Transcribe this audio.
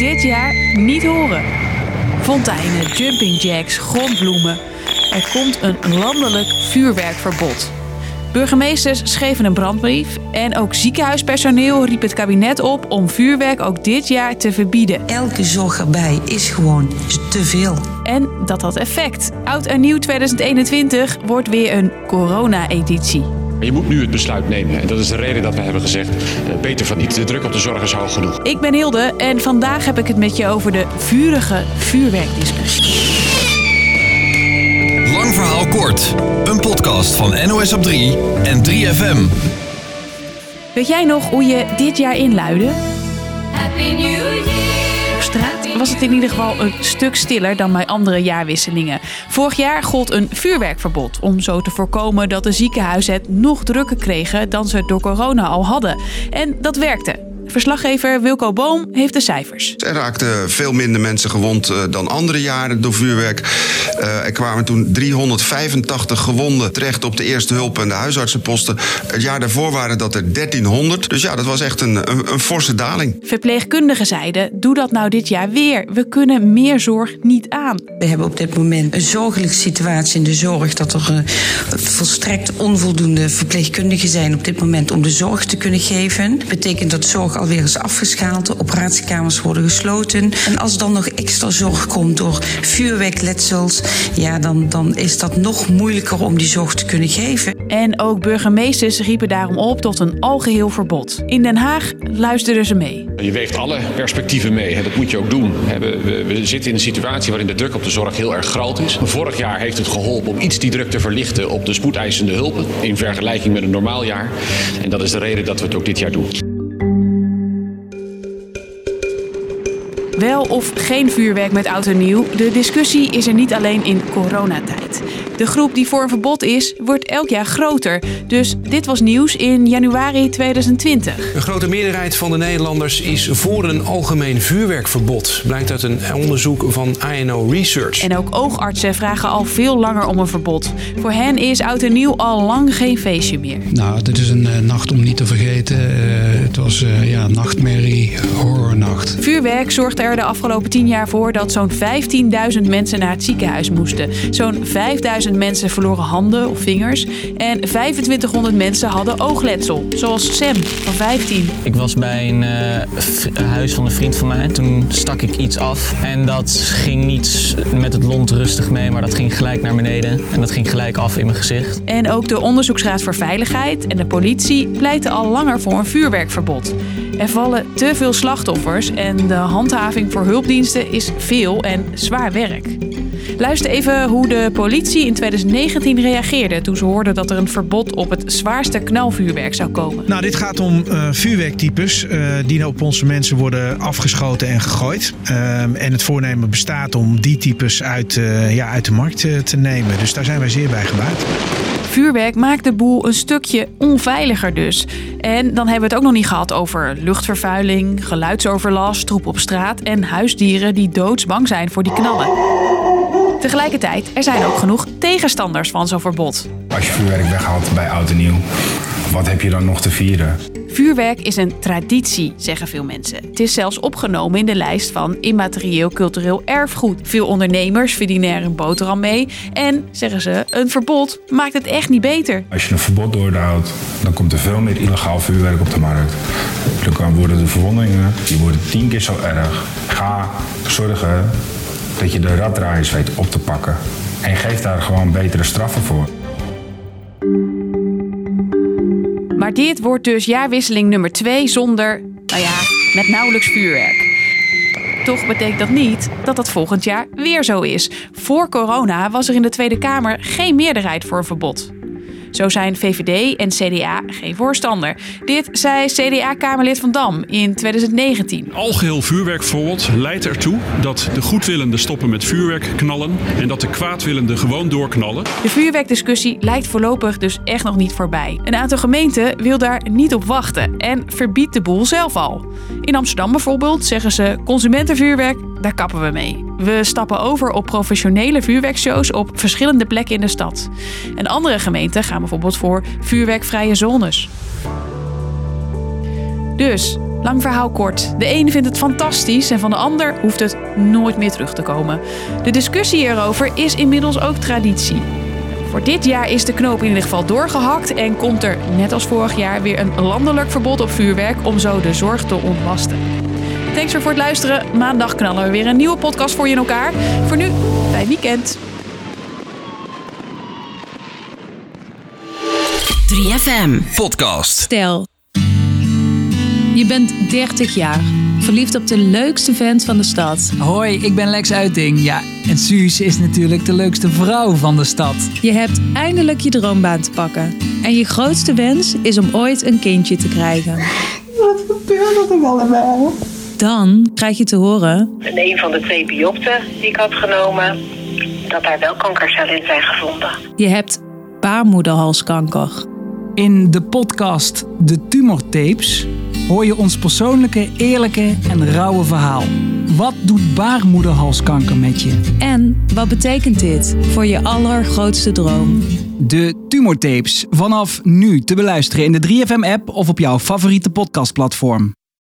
dit jaar niet horen. Fonteinen, jumping jacks, grondbloemen. Er komt een landelijk vuurwerkverbod. Burgemeesters schreven een brandbrief en ook ziekenhuispersoneel riep het kabinet op om vuurwerk ook dit jaar te verbieden. Elke zorg erbij is gewoon te veel. En dat had effect. Oud en nieuw 2021 wordt weer een corona-editie. Je moet nu het besluit nemen. En dat is de reden dat we hebben gezegd: uh, beter van niet. De druk op de zorg is hoog genoeg. Ik ben Hilde en vandaag heb ik het met je over de vurige vuurwerkdiscussie. Lang verhaal kort. Een podcast van NOS op 3 en 3FM. Weet jij nog hoe je dit jaar inluidde? Happy New Year. Was het in ieder geval een stuk stiller dan bij andere jaarwisselingen. Vorig jaar gold een vuurwerkverbod om zo te voorkomen dat de ziekenhuizen het nog drukker kregen dan ze door corona al hadden. En dat werkte. Verslaggever Wilco Boom heeft de cijfers. Er raakten veel minder mensen gewond eh, dan andere jaren door vuurwerk. Uh, er kwamen toen 385 gewonden terecht op de eerste hulp en de huisartsenposten. Het jaar daarvoor waren dat er 1300. Dus ja, dat was echt een, een, een forse daling. Verpleegkundigen zeiden: doe dat nou dit jaar weer. We kunnen meer zorg niet aan. We hebben op dit moment een zorgelijke situatie in de zorg dat er uh, volstrekt onvoldoende verpleegkundigen zijn op dit moment om de zorg te kunnen geven. Dat betekent dat zorg alweer is afgeschaald. De operatiekamers worden gesloten. En als dan nog extra zorg komt door vuurwerkletsels, ja, dan, dan is dat nog moeilijker om die zorg te kunnen geven. En ook burgemeesters riepen daarom op tot een algeheel verbod. In Den Haag luisterden ze mee. Je weegt alle perspectieven mee. Dat moet je ook doen. We, we zitten in een situatie waarin de druk op de zorg heel erg groot is. Vorig jaar heeft het geholpen om iets die druk te verlichten op de spoedeisende hulpen. In vergelijking met een normaal jaar. En dat is de reden dat we het ook dit jaar doen. Wel of geen vuurwerk met oud en nieuw, de discussie is er niet alleen in coronatijd. De groep die voor een verbod is, wordt elk jaar groter. Dus dit was nieuws in januari 2020. Een grote meerderheid van de Nederlanders is voor een algemeen vuurwerkverbod. Blijkt uit een onderzoek van INO Research. En ook oogartsen vragen al veel langer om een verbod. Voor hen is oud en nieuw al lang geen feestje meer. Nou, dit is een uh, nacht om niet te vergeten. Uh, het was uh, ja, nachtmerrie, horrornacht. Vuurwerk zorgde er de afgelopen tien jaar voor dat zo'n 15.000 mensen naar het ziekenhuis moesten. Zo'n 5.000 mensen verloren handen of vingers. En 2500 mensen hadden oogletsel, zoals Sam van 15. Ik was bij een uh, huis van een vriend van mij. Toen stak ik iets af. En dat ging niet met het lont rustig mee, maar dat ging gelijk naar beneden. En dat ging gelijk af in mijn gezicht. En ook de Onderzoeksraad voor Veiligheid en de politie pleiten al langer voor een vuurwerkverbod. Er vallen te veel slachtoffers en de handhaving voor hulpdiensten is veel en zwaar werk. Luister even hoe de politie in 2019 reageerde toen ze hoorden dat er een verbod op het zwaarste knalvuurwerk zou komen. Nou, dit gaat om uh, vuurwerktypes uh, die op onze mensen worden afgeschoten en gegooid. Uh, en het voornemen bestaat om die types uit, uh, ja, uit de markt te nemen. Dus daar zijn wij zeer bij gebaat. Vuurwerk maakt de boel een stukje onveiliger dus. En dan hebben we het ook nog niet gehad over luchtvervuiling, geluidsoverlast, troep op straat en huisdieren die doodsbang zijn voor die knallen. Tegelijkertijd, er zijn ook genoeg tegenstanders van zo'n verbod. Als je vuurwerk weghaalt bij oud en nieuw, wat heb je dan nog te vieren? Vuurwerk is een traditie, zeggen veel mensen. Het is zelfs opgenomen in de lijst van immaterieel cultureel erfgoed. Veel ondernemers verdienen er een boterham mee. En, zeggen ze, een verbod maakt het echt niet beter. Als je een verbod doorhoudt, dan komt er veel meer illegaal vuurwerk op de markt. Dan worden de verwondingen die worden tien keer zo erg. Ga zorgen dat je de raddraaiers weet op te pakken. En geef daar gewoon betere straffen voor. Maar dit wordt dus jaarwisseling nummer 2 zonder, nou ja, met nauwelijks vuurwerk. Toch betekent dat niet dat dat volgend jaar weer zo is. Voor corona was er in de Tweede Kamer geen meerderheid voor een verbod. Zo zijn VVD en CDA geen voorstander. Dit zei CDA-Kamerlid Van Dam in 2019. Algeheel vuurwerkverbod leidt ertoe dat de goedwillenden stoppen met vuurwerk knallen en dat de kwaadwillenden gewoon doorknallen. De vuurwerkdiscussie lijkt voorlopig dus echt nog niet voorbij. Een aantal gemeenten wil daar niet op wachten en verbiedt de boel zelf al. In Amsterdam bijvoorbeeld zeggen ze consumentenvuurwerk, daar kappen we mee. We stappen over op professionele vuurwerkshows op verschillende plekken in de stad. En andere gemeenten gaan bijvoorbeeld voor vuurwerkvrije zones. Dus Lang verhaal kort. De een vindt het fantastisch en van de ander hoeft het nooit meer terug te komen. De discussie hierover is inmiddels ook traditie. Voor dit jaar is de knoop in ieder geval doorgehakt en komt er, net als vorig jaar, weer een landelijk verbod op vuurwerk om zo de zorg te ontlasten. Thanks weer voor het luisteren. Maandag knallen we weer een nieuwe podcast voor je in elkaar. Voor nu, fijn weekend. 3FM Podcast. Stel, je bent 30 jaar, verliefd op de leukste vent van de stad. Hoi, ik ben Lex Uiting. Ja, en Suus is natuurlijk de leukste vrouw van de stad. Je hebt eindelijk je droombaan te pakken. En je grootste wens is om ooit een kindje te krijgen. Wat gebeurt er allemaal? Dan krijg je te horen... In een van de twee biopten die ik had genomen, dat daar wel kankercellen in zijn gevonden. Je hebt baarmoederhalskanker. In de podcast De Tumortapes hoor je ons persoonlijke, eerlijke en rauwe verhaal. Wat doet baarmoederhalskanker met je? En wat betekent dit voor je allergrootste droom? De Tumortapes vanaf nu te beluisteren in de 3FM-app of op jouw favoriete podcastplatform.